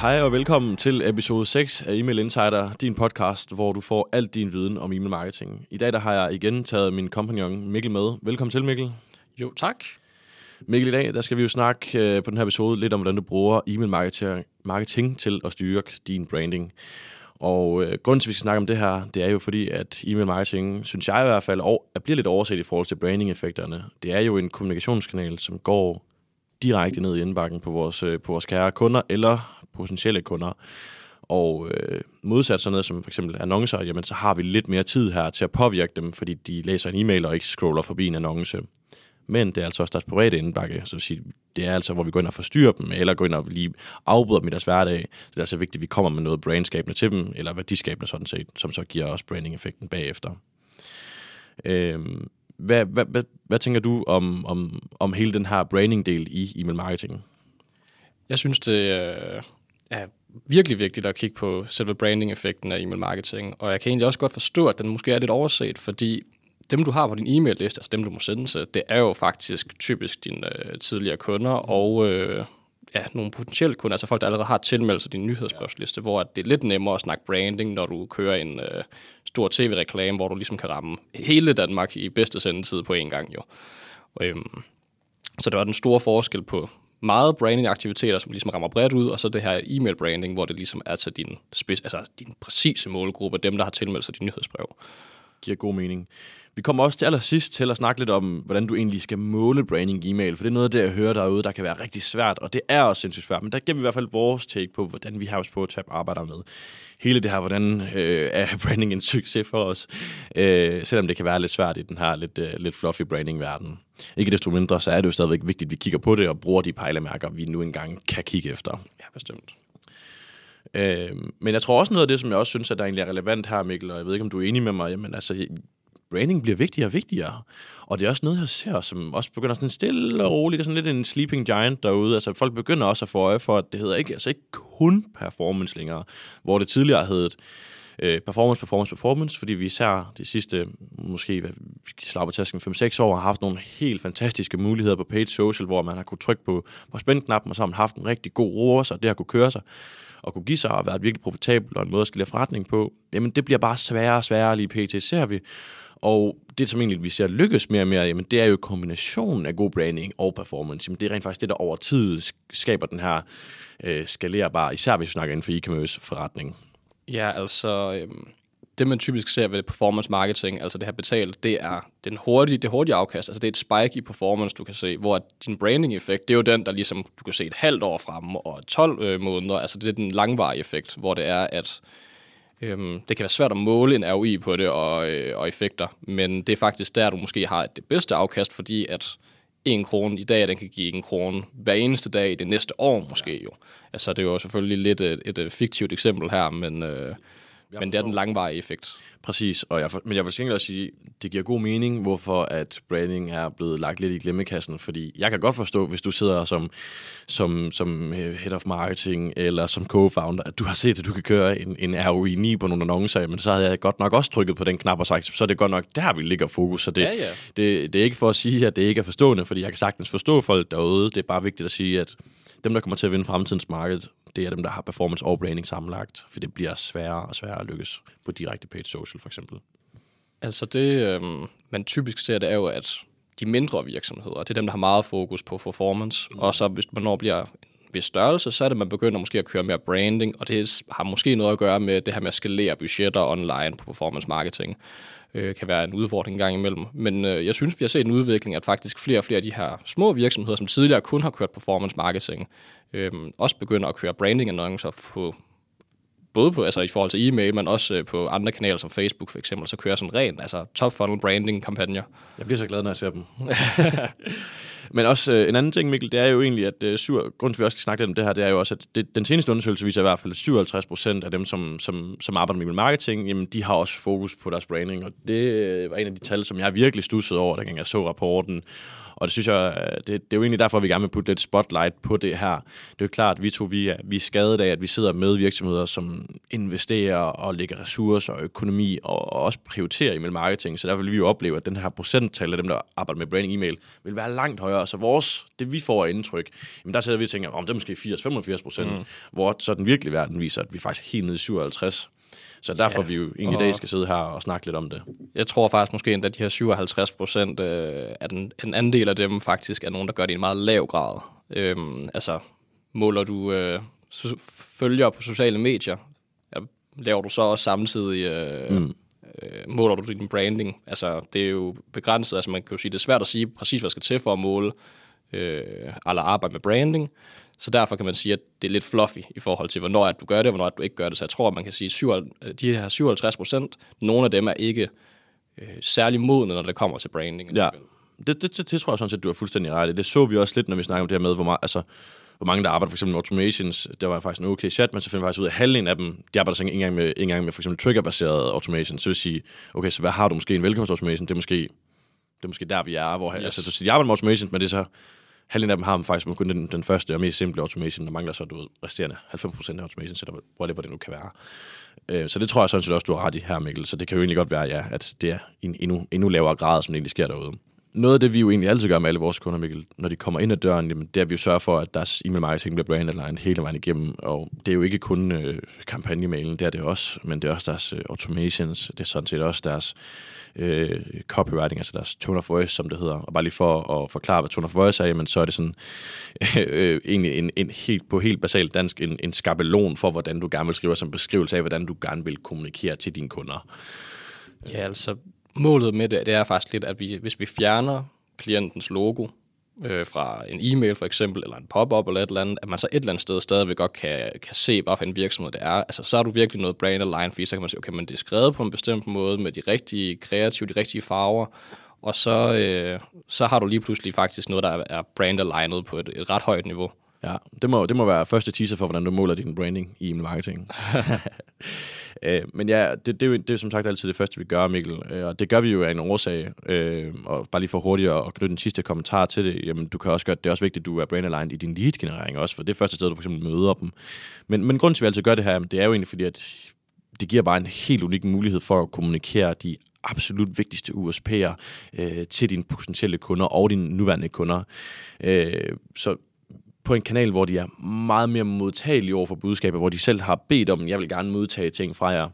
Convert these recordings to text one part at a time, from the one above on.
Hej og velkommen til episode 6 af Email Insider, din podcast, hvor du får alt din viden om e-mail marketing. I dag der har jeg igen taget min kompagnon Mikkel med. Velkommen til, Mikkel. Jo, tak. Mikkel, i dag der skal vi jo snakke øh, på den her episode lidt om, hvordan du bruger e-mail marketing, marketing til at styrke din branding. Og øh, grunden til, at vi skal snakke om det her, det er jo fordi, at e-mail marketing, synes jeg i hvert fald, og, bliver lidt overset i forhold til branding-effekterne. Det er jo en kommunikationskanal, som går direkte ned i indbakken på vores, øh, på vores kære kunder eller potentielle kunder. Og øh, modsat sådan noget som for eksempel annoncer, jamen så har vi lidt mere tid her til at påvirke dem, fordi de læser en e-mail og ikke scroller forbi en annonce. Men det er altså også deres private indbakke, så sige, det er altså, hvor vi går ind og forstyrrer dem, eller går ind og lige afbryder dem i deres hverdag. Så det er altså vigtigt, at vi kommer med noget brandskabende til dem, eller værdiskabende sådan set, som så giver os branding-effekten bagefter. Øhm, hvad, hvad, hvad, hvad tænker du om, om, om hele den her branding-del i e-mail marketing? Jeg synes, det er virkelig vigtigt at kigge på selve branding-effekten af e-mail marketing, og jeg kan egentlig også godt forstå, at den måske er lidt overset, fordi dem, du har på din e-mail-liste, altså dem, du må sende til, det er jo faktisk typisk dine øh, tidligere kunder og øh, ja, nogle potentielle kunder, altså folk, der allerede har tilmeldt sig din nyhedsbrevsliste, hvor det er lidt nemmere at snakke branding, når du kører en øh, stor tv-reklame, hvor du ligesom kan ramme hele Danmark i bedste sendetid på én gang jo. Øhm, så der var den store forskel på meget branding-aktiviteter, som ligesom rammer bredt ud, og så det her e-mail-branding, hvor det ligesom er til din, spids, altså din præcise målgruppe, dem, der har tilmeldt sig din nyhedsbrev. Giver god mening. Vi kommer også til allersidst til at snakke lidt om, hvordan du egentlig skal måle branding i e-mail, for det er noget af det, jeg hører derude, der kan være rigtig svært, og det er også sindssygt svært, men der giver vi i hvert fald vores take på, hvordan vi her på Tab arbejder med hele det her, hvordan øh, er branding en succes for os, øh, selvom det kan være lidt svært i den her lidt, øh, lidt fluffy branding-verden. Ikke desto mindre, så er det jo stadigvæk vigtigt, at vi kigger på det og bruger de pejlemærker, vi nu engang kan kigge efter. Ja, bestemt. Øh, men jeg tror også noget af det, som jeg også synes, at der egentlig er relevant her, Mikkel, og jeg ved ikke, om du er enig med mig, jamen altså, branding bliver vigtigere og vigtigere. Og det er også noget, jeg ser, som også begynder sådan stille og roligt. Det er sådan lidt en sleeping giant derude. Altså folk begynder også at få øje for, at det hedder ikke, altså ikke kun performance længere, hvor det tidligere hed øh, performance, performance, performance, fordi vi især de sidste, måske slapper tasken 5-6 år, har haft nogle helt fantastiske muligheder på paid social, hvor man har kunne trykke på, på spændknappen, og så har man haft en rigtig god roer, og det har kunne køre sig og kunne give sig og være virkelig profitabel og en måde at skille forretning på, jamen det bliver bare sværere og sværere lige pt. ser vi. Og det, som egentlig vi ser lykkes mere og mere, jamen, det er jo kombinationen af god branding og performance. Jamen, det er rent faktisk det, der over tid skaber den her øh, skalerbare, især hvis vi snakker inden for e-commerce forretning. Ja, altså... Øhm det, man typisk ser ved performance marketing, altså det her betalt, det er den hurtige, det hurtige afkast. Altså det er et spike i performance, du kan se, hvor din branding effekt, det er jo den, der ligesom, du kan se et halvt år frem og 12 øh, måneder. Altså det er den langvarige effekt, hvor det er, at Øhm, det kan være svært at måle en ROI på det og, øh, og effekter, men det er faktisk der, du måske har det bedste afkast, fordi at en krone i dag, den kan give en krone hver eneste dag i det næste år måske jo. Altså det er jo selvfølgelig lidt et, et øh, fiktivt eksempel her, men, øh, men det er den langvarige effekt. Præcis, og jeg, men jeg vil sikkert også sige, det giver god mening, hvorfor at branding er blevet lagt lidt i glemmekassen, fordi jeg kan godt forstå, hvis du sidder som, som, som øh, head of marketing eller som co-founder, at du har set, at du kan køre en, en ROI 9 på nogle annoncer, men så havde jeg godt nok også trykket på den knap og sagt, så er det godt nok der, vi ligger fokus. Så det, ja, ja. Det, det er ikke for at sige, at det ikke er forstående, fordi jeg kan sagtens forstå folk derude. Det er bare vigtigt at sige, at dem, der kommer til at vinde fremtidens marked, det er dem, der har performance og branding sammenlagt, for det bliver sværere og sværere at lykkes på direkte paid social for eksempel. Altså det, øh, man typisk ser, det er jo, at de mindre virksomheder, det er dem, der har meget fokus på performance, mm. og så hvis man når bliver vis størrelse, så er det, man begynder måske at køre mere branding, og det har måske noget at gøre med det her med at skalere budgetter online på performance marketing øh, kan være en udfordring en gang imellem. Men øh, jeg synes, vi har set en udvikling, at faktisk flere og flere af de her små virksomheder, som tidligere kun har kørt performance marketing, øh, også begynder at køre branding annoncer på både på, altså i forhold til e-mail, men også øh, på andre kanaler som Facebook for eksempel, så kører sådan ren, altså top funnel branding kampagner. Jeg bliver så glad, når jeg ser dem. Men også øh, en anden ting, Mikkel, det er jo egentlig, at øh, syv, grund til, at vi også skal snakke lidt om det her, det er jo også, at det, den seneste undersøgelse viser i hvert fald, at 57 procent af dem, som, som, som arbejder med marketing, jamen, de har også fokus på deres branding, og det øh, var en af de tal, som jeg virkelig stussede over, da jeg så rapporten. Og det synes jeg, øh, det, det er jo egentlig derfor, vi gerne vil putte lidt spotlight på det her. Det er jo klart, at vi to vi er, vi er skadet af, at vi sidder med virksomheder, som investerer og lægger ressourcer og økonomi og, og også prioriterer e-mail marketing. Så derfor vil vi jo opleve, at den her procenttal af dem, der arbejder med branding e-mail, vil være langt højere højere. Så vores, det vi får af indtryk, jamen der sidder vi og tænker, om det er måske 80-85 procent, mm. hvor så den virkelige verden viser, at vi faktisk er helt nede i 57. Så derfor ja, vi jo egentlig i dag skal sidde her og snakke lidt om det. Jeg tror faktisk måske endda, at de her 57 procent øh, den, en anden del af dem faktisk er nogen, der gør det i en meget lav grad. Øhm, altså, måler du øh, følger på sociale medier, laver du så også samtidig, øh, mm. Øh, måler du din branding? Altså, det er jo begrænset, altså man kan jo sige, det er svært at sige præcis, hvad skal til for at måle, øh, eller arbejde med branding. Så derfor kan man sige, at det er lidt fluffy i forhold til, hvornår at du gør det, og hvornår at du ikke gør det. Så jeg tror, at man kan sige, at de her 57 procent, nogle af dem er ikke øh, særlig modne, når det kommer til branding. Ja, det, det, det, det tror jeg sådan set, du har fuldstændig ret i. Det så vi også lidt, når vi snakker om det her med, hvor meget, altså, hvor mange der arbejder for eksempel med automations. Der var faktisk en okay chat, men så finder vi faktisk ud af, at halvdelen af dem, de arbejder så ikke engang med, ikke engang med for eksempel trigger-baseret automation. Så vil sige, okay, så hvad har du måske en velkomst automation? Det er måske, det er måske der, vi er. Hvor, yes. altså, de arbejder med automation, men det er så halvdelen af dem har man faktisk kun den, den første og mest simple automation, der mangler så du ved, resterende 90% af automation, så der, whatever det nu kan være. Øh, så det tror jeg sådan set også, du har ret i her, Mikkel. Så det kan jo egentlig godt være, ja, at det er en endnu, endnu lavere grad, som det egentlig sker derude noget af det, vi jo egentlig altid gør med alle vores kunder, Mikkel, når de kommer ind ad døren, jamen, det er, at vi jo sørger for, at deres e-mail marketing bliver branded hele vejen igennem. Og det er jo ikke kun øh, kampagnemailen, det er det også, men det er også deres øh, automations, det er sådan set også deres øh, copywriting, altså deres tone of voice, som det hedder. Og bare lige for at forklare, hvad tone of voice er, jamen, så er det sådan øh, øh, egentlig en, en helt, på helt basalt dansk en, en skabelon for, hvordan du gerne vil skrive, som beskrivelse af, hvordan du gerne vil kommunikere til dine kunder. Ja, altså målet med det, det er faktisk lidt, at vi, hvis vi fjerner klientens logo øh, fra en e-mail for eksempel, eller en pop-up eller et eller andet, at man så et eller andet sted stadigvæk godt kan, kan se, hvad for en virksomhed det er. Altså, så er du virkelig noget brand align, fordi så kan man sige, okay, men det er skrevet på en bestemt måde, med de rigtige kreative, de rigtige farver, og så, øh, så har du lige pludselig faktisk noget, der er brand alignet på et, et ret højt niveau. Ja, det må, det må være første teaser for, hvordan du måler din branding i marketing. øh, men ja, det, det, er jo, det er som sagt altid det første, vi gør, Mikkel. Øh, og det gør vi jo af en årsag. Øh, og bare lige for hurtigt at knytte den sidste kommentar til det, jamen du kan også gøre, det er også vigtigt, at du er brand aligned i din lead-generering også, for det er første sted, du for eksempel møder dem. Men, men grunden til, at vi altid gør det her, det er jo egentlig fordi, at det giver bare en helt unik mulighed for at kommunikere de absolut vigtigste USP'er øh, til dine potentielle kunder og dine nuværende kunder. Øh, så på en kanal, hvor de er meget mere modtagelige over for budskaber, hvor de selv har bedt om, jeg vil gerne modtage ting fra jer.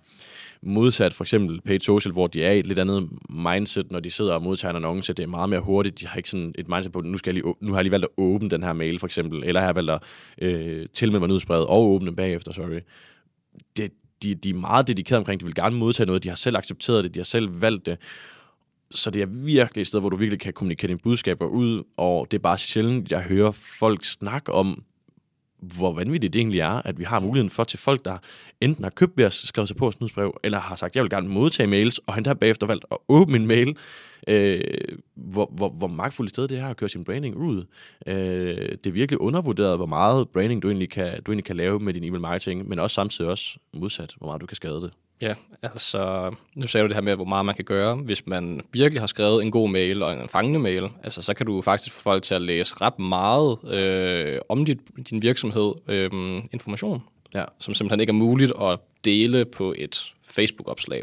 Modsat for eksempel paid social, hvor de er i et lidt andet mindset, når de sidder og modtager en annonce. Det er meget mere hurtigt. De har ikke sådan et mindset på, nu, skal jeg lige, nu har jeg lige valgt at åbne den her mail for eksempel, eller jeg har valgt at øh, tilmelde mig nyhedsbrevet og åbne den bagefter, sorry. Det, de, de er meget dedikerede omkring, de vil gerne modtage noget, de har selv accepteret det, de har selv valgt det, så det er virkelig et sted, hvor du virkelig kan kommunikere dine budskaber ud, og det er bare sjældent, jeg hører folk snakke om, hvor vanvittigt det egentlig er, at vi har muligheden for til folk, der enten har købt ved at skrive sig på et nyhedsbrev, eller har sagt, jeg vil gerne modtage mails, og han der bagefter valgt at åbne en mail, øh, hvor, hvor, hvor magtfuldt sted det er at køre sin branding ud. Øh, det er virkelig undervurderet, hvor meget branding du egentlig kan, du egentlig kan lave med din e-mail marketing, men også samtidig også modsat, hvor meget du kan skade det. Ja, altså, nu sagde du det her med, hvor meget man kan gøre. Hvis man virkelig har skrevet en god mail og en fangende mail, altså, så kan du faktisk få folk til at læse ret meget øh, om dit, din virksomhed øh, information, ja. som simpelthen ikke er muligt at dele på et Facebook-opslag.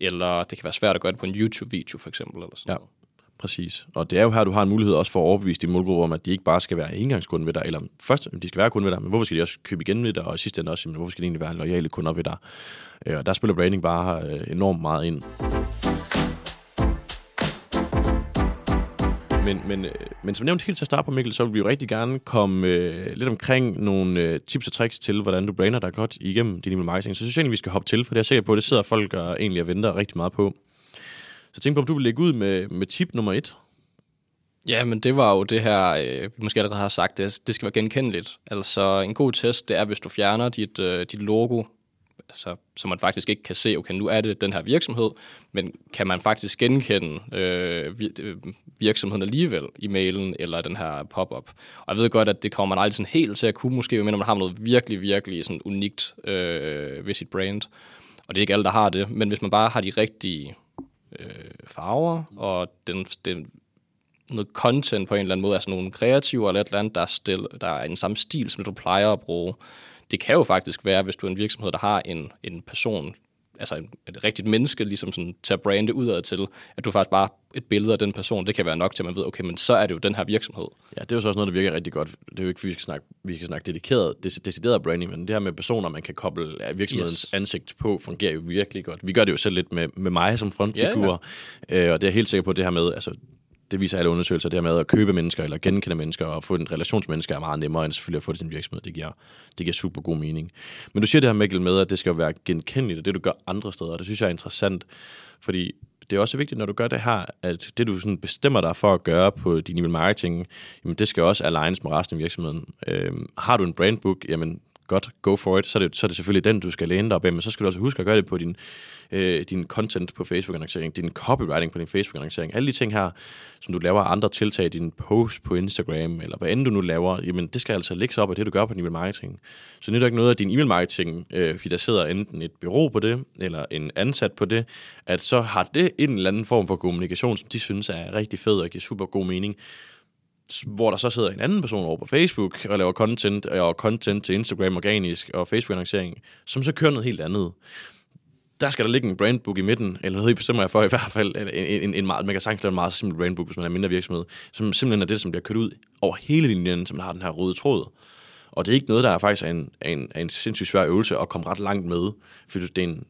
Eller det kan være svært at gøre det på en YouTube-video, for eksempel. Eller sådan ja. Præcis. Og det er jo her, du har en mulighed også for at overbevise din målgruppe om, at de ikke bare skal være engangskunde ved dig, eller først, de skal være kunder ved dig, men hvorfor skal de også købe igen ved dig, og i sidste ende også, men hvorfor skal de egentlig være lojale kunder ved dig? Øh, og der spiller branding bare øh, enormt meget ind. Men, men, øh, men som nævnt helt til at starte på, Mikkel, så vil vi jo rigtig gerne komme øh, lidt omkring nogle øh, tips og tricks til, hvordan du brander dig godt igennem din email marketing. Så synes jeg egentlig, vi skal hoppe til, for det er jeg sikker på, at det sidder folk og egentlig og venter rigtig meget på. Så tænk på, om du vil lægge ud med, med tip nummer et. Ja, men det var jo det her, øh, vi måske allerede har sagt, det, det skal være genkendeligt. Altså en god test, det er, hvis du fjerner dit, øh, dit logo, altså, så man faktisk ikke kan se, okay, nu er det den her virksomhed, men kan man faktisk genkende øh, øh virksomheden alligevel i mailen eller den her pop-up. Og jeg ved godt, at det kommer man aldrig sådan helt til at kunne, måske, men man har noget virkelig, virkelig sådan unikt øh, ved sit brand. Og det er ikke alle, der har det, men hvis man bare har de rigtige øh, farver, og den, den, noget content på en eller anden måde, altså nogle kreative eller et eller andet, der er, stil, der er en samme stil, som du plejer at bruge. Det kan jo faktisk være, hvis du er en virksomhed, der har en, en person altså en, et rigtigt menneske, ligesom sådan, til at brande udad til, at du faktisk bare et billede af den person, det kan være nok til, at man ved, okay, men så er det jo den her virksomhed. Ja, det er jo så også noget, der virker rigtig godt. Det er jo ikke, vi skal snakke, vi skal snakke dedikeret, decideret branding, men det her med personer, man kan koble virksomhedens yes. ansigt på, fungerer jo virkelig godt. Vi gør det jo selv lidt med, med mig som frontfigur, ja, ja. Øh, og det er helt sikker på, det her med, altså det viser alle undersøgelser, det her med at købe mennesker eller genkende mennesker og få en relation til mennesker er meget nemmere end selvfølgelig at få det til en virksomhed. Det giver, det giver super god mening. Men du siger det her, Mikkel, med, at det skal være genkendeligt, og det du gør andre steder, og det synes jeg er interessant, fordi det er også vigtigt, når du gør det her, at det du sådan bestemmer dig for at gøre på din email marketing, jamen det skal også alignes med resten af virksomheden. Øhm, har du en brandbook, jamen godt, go for it, så er det, så er det selvfølgelig den, du skal læne dig op af, men så skal du også huske at gøre det på din, øh, din content på Facebook-annoncering, din copywriting på din Facebook-annoncering, alle de ting her, som du laver andre tiltag, din post på Instagram, eller hvad end du nu laver, jamen det skal altså ligge op af det, du gør på din email marketing. Så nytter ikke noget af din email marketing, øh, fordi der sidder enten et bureau på det, eller en ansat på det, at så har det en eller anden form for kommunikation, som de synes er rigtig fed og giver super god mening hvor der så sidder en anden person over på Facebook og laver content, øh, og content til Instagram organisk og Facebook-annoncering, som så kører noget helt andet. Der skal der ligge en brandbook i midten, eller noget, I bestemmer jeg for i hvert fald, en, en, en meget, man kan sagtens lave en meget simpel brandbook, hvis man er mindre virksomhed, som simpelthen er det, som bliver kørt ud over hele linjen, som har den her røde tråd. Og det er ikke noget, der er faktisk er en, en, en sindssygt svær øvelse at komme ret langt med, fordi det er en,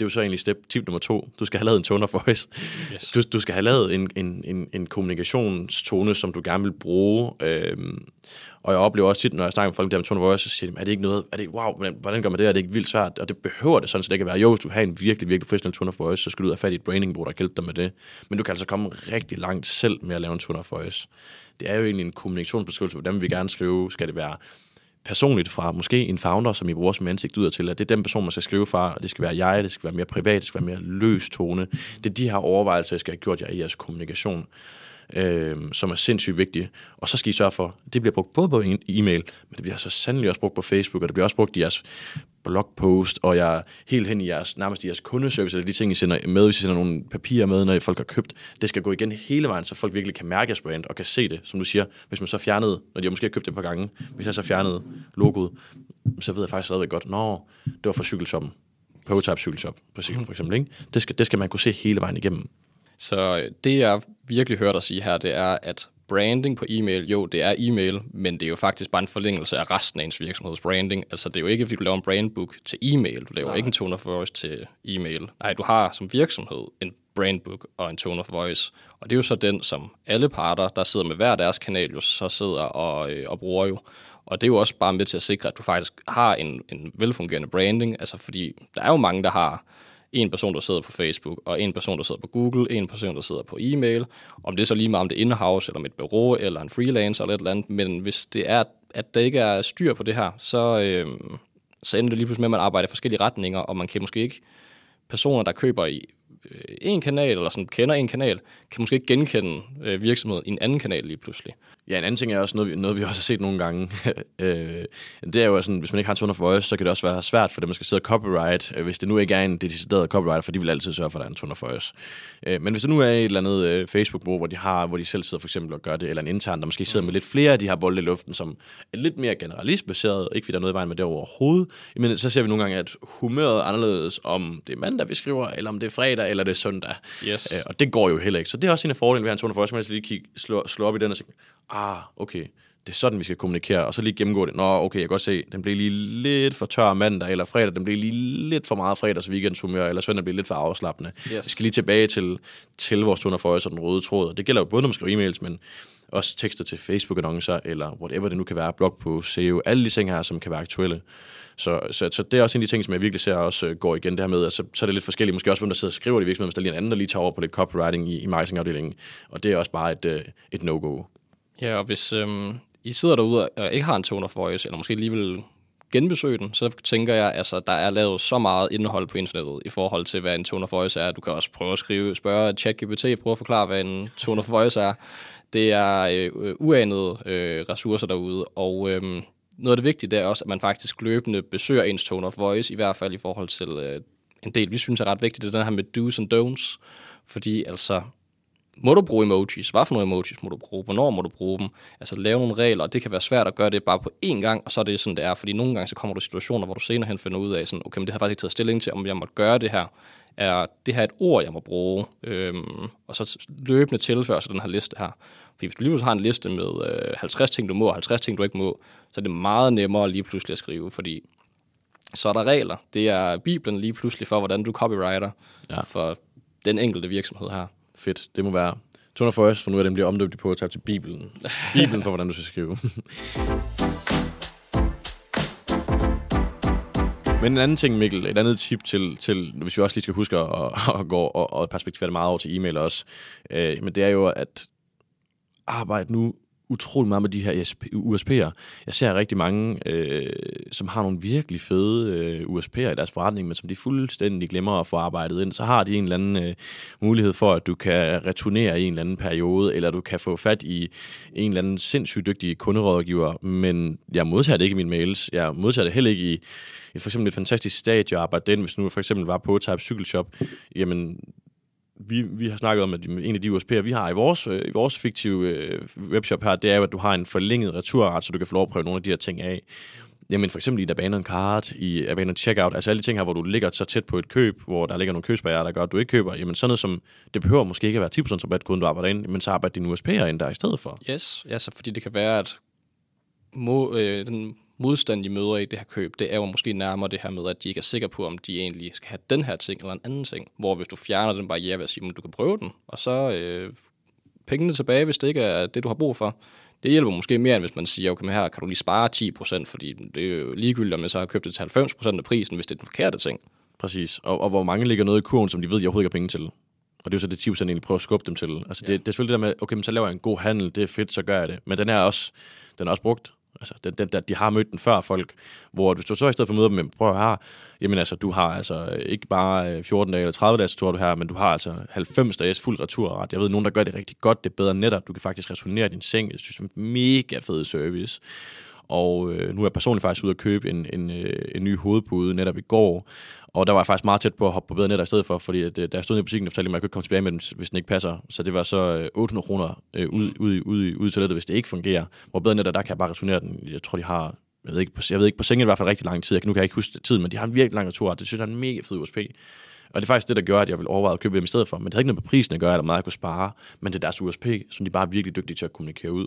det er jo så egentlig step, tip nummer to. Du skal have lavet en tone of voice. Yes. Du, du skal have lavet en, en, en, en kommunikationstone, som du gerne vil bruge. Øhm, og jeg oplever også tit, når jeg snakker med folk der med tone of voice, så siger de, er det ikke noget, er det, wow, hvordan, hvordan gør man det, er det ikke vildt svært? Og det behøver det sådan set ikke at være. Jo, hvis du har en virkelig, virkelig professionel tone of voice, så skal du ud have fat i et branding der hjælpe dig med det. Men du kan altså komme rigtig langt selv med at lave en tone of voice. Det er jo egentlig en kommunikationsbeskrivelse, hvordan vi gerne skrive. Skal det være personligt fra måske en founder, som I bruger som ansigt ud til, at det er den person, man skal skrive fra, og det skal være jeg, det skal være mere privat, det skal være mere løs tone. Det er de her overvejelser, jeg skal have gjort jer i jeres kommunikation øh, som er sindssygt vigtige. Og så skal I sørge for, det bliver brugt både på e-mail, men det bliver så sandelig også brugt på Facebook, og det bliver også brugt i jeres blogpost, og jeg er helt hen i jeres, nærmest i jeres kundeservice, eller de ting, I sender med, hvis I sender nogle papirer med, når folk har købt. Det skal gå igen hele vejen, så folk virkelig kan mærke jeres brand, og kan se det, som du siger. Hvis man så fjernede, når de har måske købt det et par gange, hvis jeg så fjernede logoet, så ved jeg faktisk stadigvæk godt, nå, det var for cykelshoppen. Prototype cykelshop, for eksempel. Ikke? Det, skal, det skal man kunne se hele vejen igennem. Så øh, det, jeg virkelig hørte dig sige her, det er, at branding på e-mail, jo, det er e-mail, men det er jo faktisk bare en forlængelse af resten af ens virksomheds branding. Altså, det er jo ikke, fordi du laver en brandbook til e-mail. Du laver Nej. ikke en tone of voice til e-mail. Nej, du har som virksomhed en brandbook og en tone of voice. Og det er jo så den, som alle parter, der sidder med hver deres kanal, jo så sidder og, øh, og bruger jo. Og det er jo også bare med til at sikre, at du faktisk har en, en velfungerende branding. Altså, fordi der er jo mange, der har en person, der sidder på Facebook, og en person, der sidder på Google, en person, der sidder på e-mail. Om det er så lige meget om det er in-house, eller med et bureau, eller en freelancer, eller et eller andet. Men hvis det er, at der ikke er styr på det her, så, øh, så ender det lige pludselig med, at man arbejder i forskellige retninger, og man kan måske ikke personer, der køber i en kanal, eller som kender en kanal, kan måske ikke genkende øh, virksomheden i en anden kanal lige pludselig. Ja, en anden ting er også noget, noget vi også har set nogle gange. øh, det er jo sådan, hvis man ikke har en tone of voice, så kan det også være svært for dem, man skal sidde og copyright, øh, hvis det nu ikke er en decideret copyright, for de vil altid sørge for, at der er en tone of voice. Øh, men hvis det nu er et eller andet øh, Facebook-bruger, hvor de har, hvor de selv sidder for eksempel og gør det, eller en intern, der måske sidder med lidt flere af de her bolde i luften, som er lidt mere generalistbaseret, ikke fordi der er noget i vejen med det overhovedet, men så ser vi nogle gange, at humøret er anderledes, om det er mandag, vi skriver, eller om det er fredag, eller det er søndag. Yes. Øh, og det går jo heller ikke. Så det er også en af fordelene ved at have en tone voice, man lige kigge, slå, slå op i den og sige, ah, okay, det er sådan, vi skal kommunikere, og så lige gennemgå det. Nå, okay, jeg kan godt se, den bliver lige lidt for tør mandag, eller fredag, den bliver lige lidt for meget fredags weekendshumør, eller søndag bliver lidt for afslappende. Yes. Vi skal lige tilbage til, til vores tunder for os og den røde tråd, og det gælder jo både, når man skriver e-mails, men også tekster til Facebook-annoncer, eller whatever det nu kan være, blog på SEO, alle de ting her, som kan være aktuelle. Så, så, så det er også en af de ting, som jeg virkelig ser også øh, går igen det her med, altså, så er det lidt forskelligt, måske også hvem der sidder og skriver det i virksomheden, hvis der er lige en anden, der lige tager over på lidt copywriting i, i marketingafdelingen, og det er også bare et, øh, et no-go. Ja, og hvis øhm, I sidder derude og ikke har en tone of voice, eller måske alligevel genbesøge den, så tænker jeg, altså, der er lavet så meget indhold på internettet i forhold til, hvad en tone of voice er. Du kan også prøve at skrive, spørge ChatGPT, prøve at forklare, hvad en tone of voice er. Det er øh, uanede øh, ressourcer derude, og øh, noget af det vigtige det er også, at man faktisk løbende besøger ens tone of voice, i hvert fald i forhold til øh, en del, vi synes er ret vigtigt, det er den her med do's and don'ts, fordi altså, må du bruge emojis? Hvad for nogle emojis må du bruge? Hvornår må du bruge dem? Altså lave nogle regler, og det kan være svært at gøre det bare på én gang, og så er det sådan, det er. Fordi nogle gange så kommer du i situationer, hvor du senere hen finder ud af, sådan, okay, men det har jeg faktisk ikke taget stilling til, om jeg må gøre det her. Er det her et ord, jeg må bruge? Øhm, og så løbende tilføre den her liste her. Fordi hvis du lige har en liste med øh, 50 ting, du må, og 50 ting, du ikke må, så er det meget nemmere lige pludselig at skrive, fordi så er der regler. Det er Bibelen lige pludselig for, hvordan du copywriter ja. for den enkelte virksomhed her. Fedt. Det må være Tone for os, for nu er den bliver omdøbt på at tage til Bibelen. Bibelen for, hvordan du skal skrive. Men en anden ting, Mikkel, et andet tip til, til hvis vi også lige skal huske at, at gå og, og perspektivere det meget over til e-mail også, øh, men det er jo at arbejde nu utrolig meget med de her USP'er. Jeg ser rigtig mange, øh, som har nogle virkelig fede øh, USP'er i deres forretning, men som de fuldstændig glemmer at få arbejdet ind. Så har de en eller anden øh, mulighed for, at du kan returnere i en eller anden periode, eller du kan få fat i en eller anden sindssygt dygtig kunderådgiver, men jeg modtager det ikke i mine mails. Jeg modtager det heller ikke i, i for eksempel et fantastisk stadie arbejde den, hvis nu for eksempel var på Type Cykelshop, jamen vi, vi har snakket om, at en af de USP'er, vi har i vores, øh, i vores fiktive øh, webshop her, det er jo, at du har en forlænget returret, så du kan få lov at prøve nogle af de her ting af. Jamen for eksempel i et abandoned card, i abandoned checkout, altså alle de ting her, hvor du ligger så tæt på et køb, hvor der ligger nogle købsbarriere, der gør, at du ikke køber, jamen sådan noget som, det behøver måske ikke at være 10% rabat, du arbejder ind, men så arbejder dine USP'er ind der i stedet for. Yes, ja, så fordi det kan være, at må, øh, den modstand, de møder i det her køb, det er jo måske nærmere det her med, at de ikke er sikre på, om de egentlig skal have den her ting eller en anden ting. Hvor hvis du fjerner den barriere ved at sige, at du kan prøve den, og så øh, pengene tilbage, hvis det ikke er det, du har brug for. Det hjælper måske mere, end hvis man siger, okay, men her kan du lige spare 10%, fordi det er jo ligegyldigt, om jeg så har købt det til 90% af prisen, hvis det er den forkerte ting. Præcis, og, og hvor mange ligger noget i kurven, som de ved, de overhovedet ikke har penge til. Og det er jo så det 10% egentlig prøver at skubbe dem til. Altså ja. det, det er selvfølgelig det der med, okay, men så laver jeg en god handel, det er fedt, så gør jeg det. Men den er også, den er også brugt Altså, den, den, der, de har mødt den før folk, hvor hvis du så i stedet for møder dem prøv at høre, jamen altså, du har altså ikke bare øh, 14 dage eller 30 dage tur, du her, men du har altså 90 dages fuld returret. Jeg ved, nogen, der gør det rigtig godt, det er bedre netop. Du kan faktisk returnere din seng. Jeg synes, det er en mega fed service. Og øh, nu er jeg personligt faktisk ude at købe en, en, øh, en ny hovedpude netop i går, og der var jeg faktisk meget tæt på at hoppe på bedre net i stedet for, fordi at, øh, da jeg stod i butikken, og fortalte at jeg kunne ikke komme tilbage med den, hvis den ikke passer. Så det var så 800 øh, kroner øh, ud, ud, ud, ud til det, hvis det ikke fungerer. Hvor bedre net, der kan jeg bare returnere den. Jeg tror, de har jeg ved ikke, på, jeg ved ikke, på sengen i hvert fald rigtig lang tid. Jeg, nu kan jeg ikke huske tiden, men de har en virkelig lang retur. Det synes jeg er en mega fed USP. Og det er faktisk det, der gør, at jeg vil overveje at købe dem i stedet for. Men det har ikke noget med prisen at gøre, eller meget jeg kunne spare. Men det er deres USP, som de bare er virkelig dygtige til at kommunikere ud.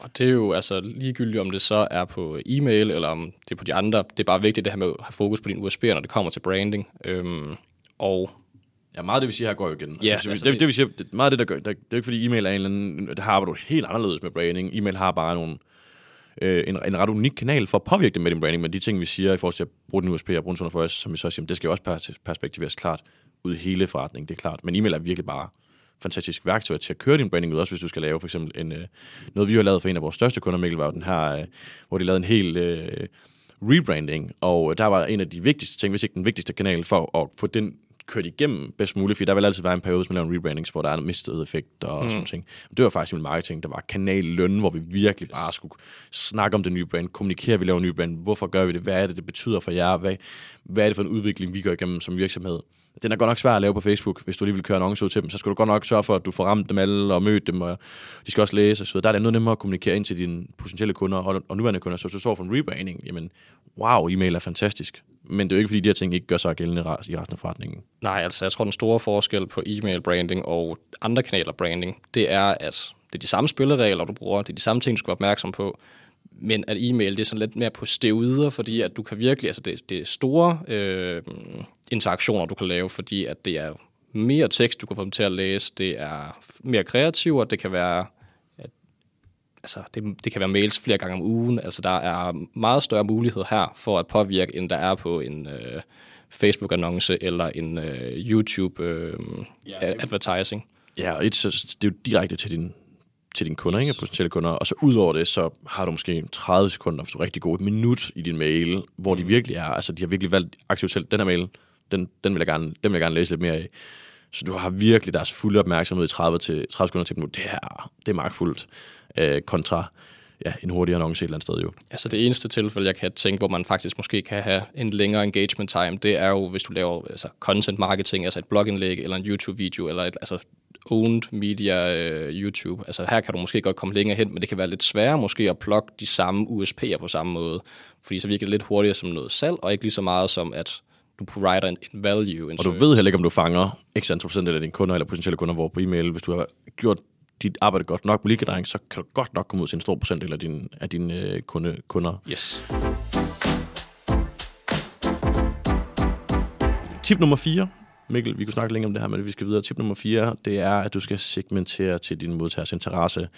Og det er jo altså ligegyldigt, om det så er på e-mail, eller om det er på de andre. Det er bare vigtigt, det her med at have fokus på din USB, når det kommer til branding. Øhm, og Ja, meget af det, vi siger her, går jo igen. Ja, altså, altså, det, det, det, vi siger, det, meget af det, der gør, der, det er ikke fordi e-mail er en eller anden, det har du helt anderledes med branding. E-mail har bare nogle, øh, en, en ret unik kanal for at påvirke det med din branding, men de ting, vi siger i forhold til at bruge den USP og bruge den for os, som vi så siger, det skal jo også perspektiveres klart ud i hele forretningen, det er klart. Men e-mail er virkelig bare fantastisk værktøj til at køre din branding ud, også hvis du skal lave for eksempel en, øh, noget, vi har lavet for en af vores største kunder, Mikkel, var den her, øh, hvor de lavede en hel øh, rebranding, og der var en af de vigtigste ting, hvis ikke den vigtigste kanal, for at få den kørt igennem bedst muligt, for der vil altid være en periode, hvis man laver en rebranding, hvor der er mistet effekt og mm. sådan ting. Det var faktisk en marketing, der var kanalløn, hvor vi virkelig bare skulle snakke om det nye brand, kommunikere, at vi laver en ny brand, hvorfor gør vi det, hvad er det, det betyder for jer, hvad, hvad er det for en udvikling, vi gør igennem som virksomhed. Den er godt nok svær at lave på Facebook, hvis du lige vil køre annoncer ud til dem. Så skal du godt nok sørge for, at du får ramt dem alle og mødt dem, og de skal også læse osv. Der er det noget nemmere at kommunikere ind til dine potentielle kunder og nuværende kunder. Så hvis du står for en rebranding, jamen wow, e-mail er fantastisk. Men det er jo ikke, fordi de her ting ikke gør sig gældende i resten af forretningen. Nej, altså jeg tror, den store forskel på e-mail branding og andre kanaler branding, det er, at det er de samme spilleregler, du bruger, det er de samme ting, du skal være opmærksom på, men at e-mail det er sådan lidt mere på steroider, fordi at du kan virkelig, altså det, det er store øh, interaktioner, du kan lave, fordi at det er mere tekst, du kan få dem til at læse, det er mere kreativt, og det kan være at, altså det, det kan være mails flere gange om ugen, altså der er meget større mulighed her for at påvirke, end der er på en øh, Facebook-annonce eller en øh, YouTube-advertising. Øh, ja, og et, så, det er jo direkte til din til dine kunder, ikke? potentielle kunder. Og så ud over det, så har du måske 30 sekunder, hvis du er rigtig god, et minut i din mail, hvor de mm. virkelig er, altså de har virkelig valgt aktivt selv, den her mail, den, den, vil jeg gerne, den vil jeg gerne læse lidt mere af. Så du har virkelig deres fulde opmærksomhed i 30, til, 30 sekunder til. Det er, det er magtfuldt øh, kontra ja, en hurtig annonce et eller andet sted jo. Altså det eneste tilfælde, jeg kan tænke, hvor man faktisk måske kan have en længere engagement time, det er jo, hvis du laver altså, content marketing, altså et blogindlæg eller en YouTube-video, eller et, altså owned media øh, YouTube. Altså her kan du måske godt komme længere hen, men det kan være lidt sværere måske at plukke de samme USP'er på samme måde. Fordi så virker det lidt hurtigere som noget salg, og ikke lige så meget som, at du provider en, en value. En og du ved heller ikke, om du fanger x antal procent af dine kunder eller potentielle kunder, hvor på e-mail, hvis du har gjort dit arbejde godt nok med lead så kan du godt nok komme ud til en stor procent af, din, af dine øh, kunde, kunder. Yes. Tip nummer 4, Mikkel, vi kunne snakke længe om det her, men vi skal videre. Tip nummer 4, det er, at du skal segmentere til din modtagers interesse.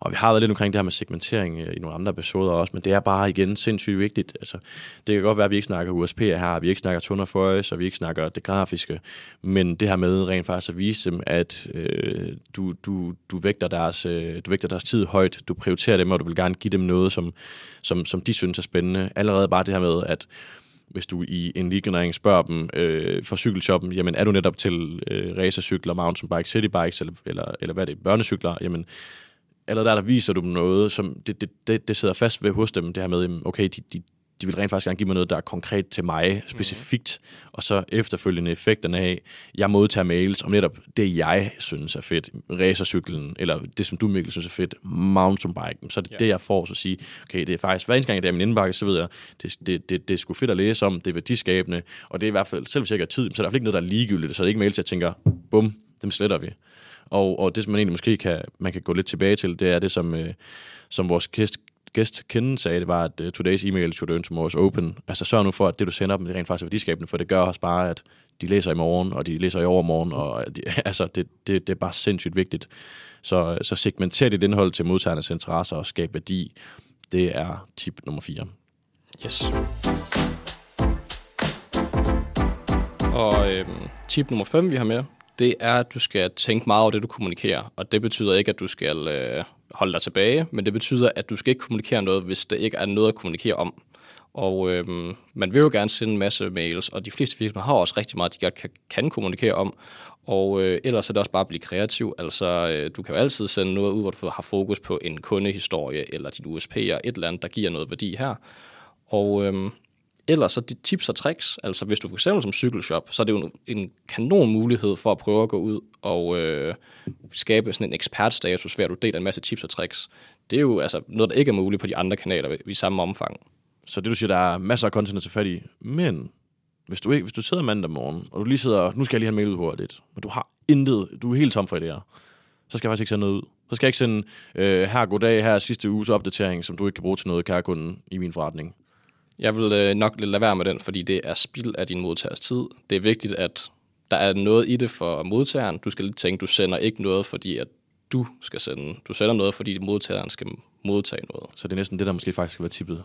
Og vi har været lidt omkring det her med segmentering øh, i nogle andre episoder også, men det er bare igen sindssygt vigtigt. Altså, det kan godt være, at vi ikke snakker USP her, vi ikke snakker tone for voice, og vi ikke snakker det grafiske, men det her med rent faktisk at vise dem, at øh, du, du, du, vægter deres, øh, du vægter deres tid højt, du prioriterer dem, og du vil gerne give dem noget, som, som, som de synes er spændende. Allerede bare det her med, at hvis du i en ligegenerering spørger dem øh, fra cykelshoppen, jamen er du netop til øh, racercykler, mountainbikes, citybikes, eller, eller, eller hvad er det, børnecykler, jamen eller der, der viser du dem noget, som det, det, det, det sidder fast ved hos dem, det her med, okay, de, de, de vil rent faktisk gerne give mig noget, der er konkret til mig, specifikt, mm. og så efterfølgende effekterne af, jeg modtager mails om netop det, jeg synes er fedt, racercyklen, eller det, som du, Mikkel, synes er fedt, mountainbiken, så er det ja. det, jeg får, så at sige, okay, det er faktisk, hver eneste gang, jeg er min indbakke, så ved jeg, det, det, det, det er sgu fedt at læse om, det er værdiskabende, og det er i hvert fald, selv hvis jeg ikke har tid, så er der i hvert fald ikke noget, der er ligegyldigt, så er det ikke mails, jeg tænker, bum, dem sletter vi. Og, og det, som man egentlig måske kan, man kan gå lidt tilbage til, det er det, som, øh, som vores gæst, gæst Kende sagde, det var, at uh, today's email should earn tomorrow's open. Altså sørg nu for, at det, du sender dem, det rent faktisk er værdiskabende, for det gør også bare, at de læser i morgen, og de læser i overmorgen, og de, altså, det, det, det er bare sindssygt vigtigt. Så, uh, så segmenter dit indhold til modtagernes interesser og skab værdi. Det er tip nummer 4. Yes. Og øhm, tip nummer 5, vi har med, det er, at du skal tænke meget over det, du kommunikerer. Og det betyder ikke, at du skal øh, holde dig tilbage, men det betyder, at du skal ikke kommunikere noget, hvis der ikke er noget at kommunikere om. Og øhm, man vil jo gerne sende en masse mails, og de fleste virksomheder har også rigtig meget, de godt kan, kan kommunikere om. Og øh, ellers er det også bare at blive kreativ. Altså, øh, du kan jo altid sende noget ud, hvor du har fokus på en kundehistorie, eller din USP, eller et eller andet, der giver noget værdi her. Og øhm, ellers så de tips og tricks, altså hvis du for eksempel som cykelshop, så er det jo en kanon mulighed for at prøve at gå ud og øh, skabe sådan en ekspertstatus, ved at du deler en masse tips og tricks. Det er jo altså noget, der ikke er muligt på de andre kanaler i samme omfang. Så det du siger, der er masser af content at tage fat i, men hvis du, ikke, hvis du sidder mandag morgen, og du lige sidder, nu skal jeg lige have en mail ud hurtigt, men du har intet, du er helt tom for idéer, så skal jeg faktisk ikke sende noget ud. Så skal jeg ikke sende, øh, her goddag, her sidste uges opdatering, som du ikke kan bruge til noget, kære kunden, i min forretning. Jeg vil øh, nok lade være med den, fordi det er spild af din modtagers tid. Det er vigtigt, at der er noget i det for modtageren. Du skal lige tænke, du sender ikke noget, fordi at du skal sende. Du sender noget, fordi modtageren skal modtage noget. Så det er næsten det, der måske faktisk skal være tippet.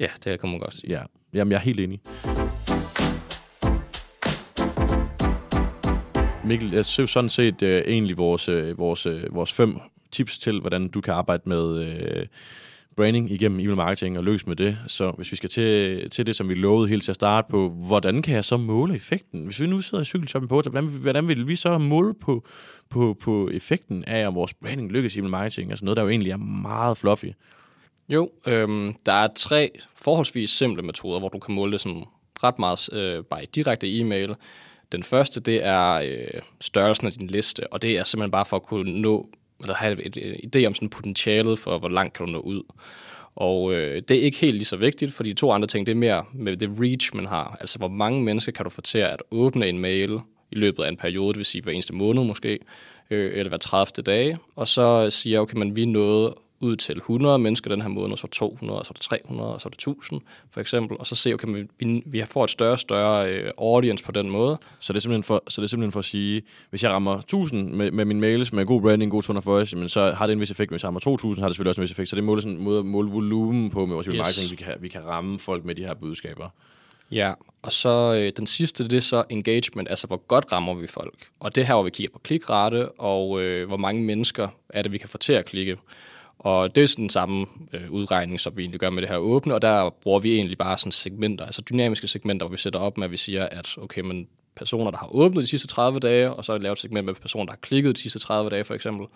Ja, det kan man godt sige. Ja, Jamen, jeg er helt enig. Mikkel, jeg synes sådan set uh, egentlig vores, uh, vores, uh, vores fem tips til, hvordan du kan arbejde med uh, branding igennem email marketing og løs med det. Så hvis vi skal til, til det, som vi lovede helt til at starte på, hvordan kan jeg så måle effekten? Hvis vi nu sidder i cykelshoppen på, hvordan, hvordan vil vi så måle på, på, på effekten af, om vores branding lykkes i email marketing? Altså noget, der jo egentlig er meget fluffy. Jo, øhm, der er tre forholdsvis simple metoder, hvor du kan måle det sådan ret meget øh, bare i direkte e-mail. Den første, det er øh, størrelsen af din liste, og det er simpelthen bare for at kunne nå eller have et, et, idé om sådan potentialet for, hvor langt kan du nå ud. Og øh, det er ikke helt lige så vigtigt, for de to andre ting, det er mere med det reach, man har. Altså, hvor mange mennesker kan du få til at åbne en mail i løbet af en periode, det vil sige hver eneste måned måske, øh, eller hver 30. dage, og så siger okay, men vi nåede ud til 100 mennesker den her måned, så 200, så er det 300, og så er det 1000 for eksempel, og så se, okay, vi, vi får et større og større øh, audience på den måde. Så det, er simpelthen for, så det er simpelthen for at sige, hvis jeg rammer 1000 med, med mine mails, med god branding, god tone voice, men så har det en vis effekt, hvis jeg rammer 2000, har det selvfølgelig også en vis effekt, så det er sådan, måde at måle volumen på med vores yes. marketing, vi kan, vi kan ramme folk med de her budskaber. Ja, og så øh, den sidste, det er så engagement, altså hvor godt rammer vi folk. Og det her, hvor vi kigger på klikrate, og øh, hvor mange mennesker er det, vi kan få til at klikke. Og det er sådan den samme øh, udregning, som vi egentlig gør med det her åbne, og der bruger vi egentlig bare sådan segmenter, altså dynamiske segmenter, hvor vi sætter op med, at vi siger, at okay, men personer, der har åbnet de sidste 30 dage, og så lavet et segment med personer, der har klikket de sidste 30 dage for eksempel.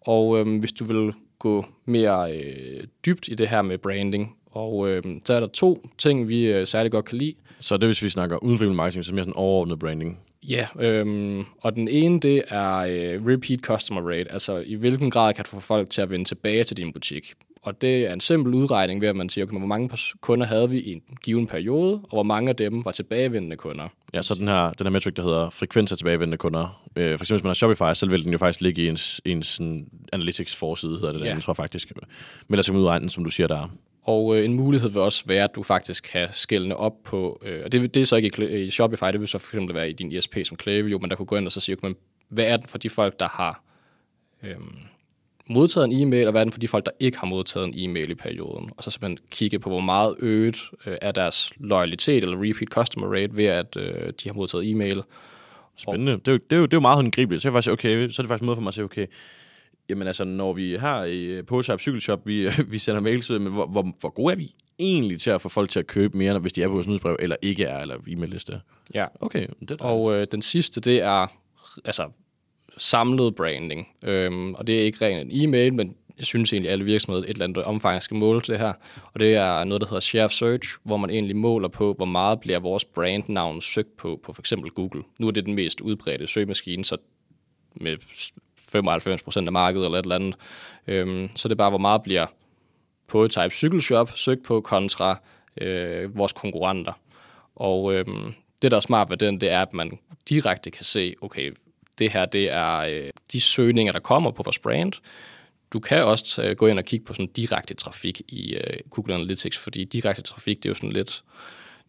Og øh, hvis du vil gå mere øh, dybt i det her med branding, og øh, så er der to ting, vi øh, særlig godt kan lide. Så det hvis vi snakker uden for marketing, så mere sådan overordnet branding? Ja, øhm, og den ene, det er øh, repeat customer rate, altså i hvilken grad kan du få folk til at vende tilbage til din butik. Og det er en simpel udregning ved, at man siger, okay, hvor mange kunder havde vi i en given periode, og hvor mange af dem var tilbagevendende kunder. Ja, så den her, den her metric, der hedder frekvens af tilbagevendende kunder. Øh, for eksempel, hvis man har Shopify, så vil den jo faktisk ligge i ens, ens analytics forside, hedder det ja. der, jeg tror faktisk. Men der skal man udregne som du siger der. Og øh, en mulighed vil også være, at du faktisk kan skældne op på, øh, og det, det er så ikke i, i Shopify, det vil så for eksempel være i din ESP som Klaviyo, men der kunne gå ind og så sige, okay, hvad er den for de folk, der har øh, modtaget en e-mail, og hvad er den for de folk, der ikke har modtaget en e-mail i perioden. Og så simpelthen kigge på, hvor meget øget øh, er deres loyalitet eller repeat customer rate ved, at øh, de har modtaget e-mail. Spændende. Det er, jo, det, er jo, det er jo meget håndgribeligt. Så er, faktisk, okay, så er det faktisk en måde for mig at sige, okay, jamen altså, når vi her i øh, Poshop Cykelshop, vi, vi sender mails ud, men hvor, hvor, hvor gode er vi egentlig til at få folk til at købe mere, hvis de er på vores nyhedsbrev, eller ikke er, eller e-mail-liste? Ja. Okay. Det og øh, den sidste, det er altså samlet branding. Øhm, og det er ikke rent en e-mail, men jeg synes egentlig, at alle virksomheder et eller andet omfang skal måle det her. Og det er noget, der hedder Share of Search, hvor man egentlig måler på, hvor meget bliver vores brandnavn søgt på, på for eksempel Google. Nu er det den mest udbredte søgemaskine, så med 95% af markedet eller et eller andet. Øhm, så det er bare, hvor meget bliver på Type Cykelshop søgt på kontra øh, vores konkurrenter. Og øhm, det, der er smart ved den, det er, at man direkte kan se, okay, det her, det er øh, de søgninger, der kommer på vores brand. Du kan også øh, gå ind og kigge på sådan direkte trafik i øh, Google Analytics, fordi direkte trafik, det er jo sådan lidt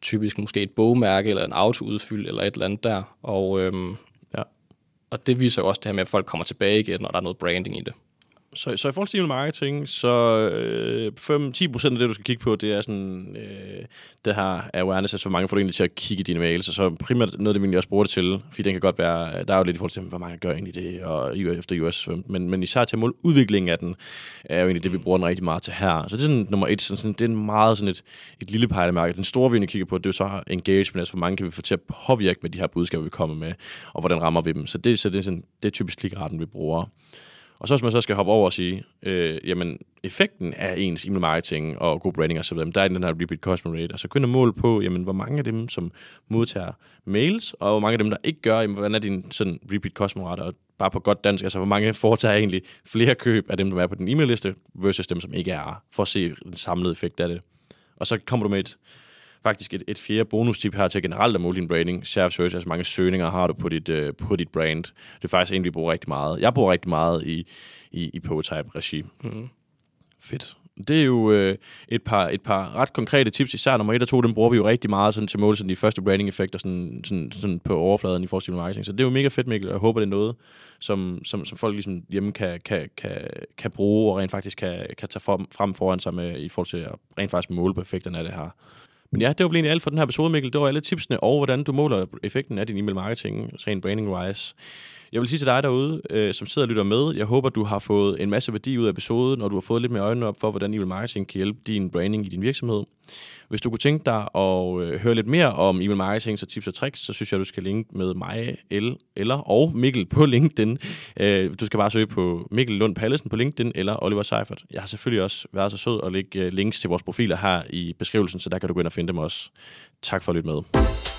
typisk måske et bogmærke eller en autoudfyld eller et eller andet der. Og, øhm og det viser jo også det her med, at folk kommer tilbage igen, og der er noget branding i det så, så i forhold til email marketing, så øh, 5-10% af det, du skal kigge på, det er sådan, øh, det her awareness, altså hvor mange får du egentlig til at kigge dine mails, og så primært noget af det, vi også bruger det til, fordi den kan godt være, der er jo lidt i forhold til, hvor mange gør egentlig det, og efter US, men, men især til mål udviklingen af den, er jo egentlig det, vi bruger den rigtig meget til her. Så det er sådan nummer et, sådan, sådan, det er en meget sådan et, et lille pejlemærke. Den store, vi egentlig kigger på, det er jo så engagement, altså hvor mange kan vi få til at påvirke med de her budskaber, vi kommer med, og hvordan rammer vi dem. Så det, så det, er, sådan, det er typisk klikretten, vi bruger. Og så hvis man så skal hoppe over og sige, øh, jamen effekten af ens email marketing og god branding og så videre, der er den her repeat customer rate, altså, og så kunne måle på, jamen hvor mange af dem, som modtager mails, og hvor mange af dem, der ikke gør, jamen hvordan er din sådan repeat customer rate, og bare på godt dansk, altså hvor mange foretager egentlig flere køb af dem, der er på den e-mail-liste, versus dem, som ikke er, for at se den samlede effekt af det. Og så kommer du med et faktisk et, et fjerde bonustip her til generelt at måle din branding. Share search, altså mange søgninger har du på dit, uh, på dit brand. Det er faktisk en, vi bruger rigtig meget. Jeg bruger rigtig meget i, i, i Potype-regi. Mm. Fedt. Det er jo øh, et, par, et par ret konkrete tips, især nummer et og to, dem bruger vi jo rigtig meget sådan, til måle sådan, de første branding-effekter sådan, sådan, sådan på overfladen i forhold til marketing. Så det er jo mega fedt, Mikkel, og jeg håber, det er noget, som, som, som folk ligesom hjemme kan, kan, kan, kan bruge og rent faktisk kan, kan tage frem foran sig med, i forhold til at rent faktisk måle på effekterne af det her. Men ja, det var egentlig alt for den her episode, Mikkel. Det var alle tipsene og hvordan du måler effekten af din e-mail marketing, rent branding-wise. Jeg vil sige til dig derude, øh, som sidder og lytter med, jeg håber, du har fået en masse værdi ud af episoden, og du har fået lidt mere øjnene op for, hvordan e-mail marketing kan hjælpe din branding i din virksomhed. Hvis du kunne tænke dig at øh, høre lidt mere om e-mail marketing så tips og tricks, så synes jeg, du skal linke med mig el, eller og Mikkel på LinkedIn. Øh, du skal bare søge på Mikkel Lund Pallesen på LinkedIn eller Oliver Seifert. Jeg har selvfølgelig også været så sød at lægge øh, links til vores profiler her i beskrivelsen, så der kan du gå ind og finde dem også. Tak for at lytte med.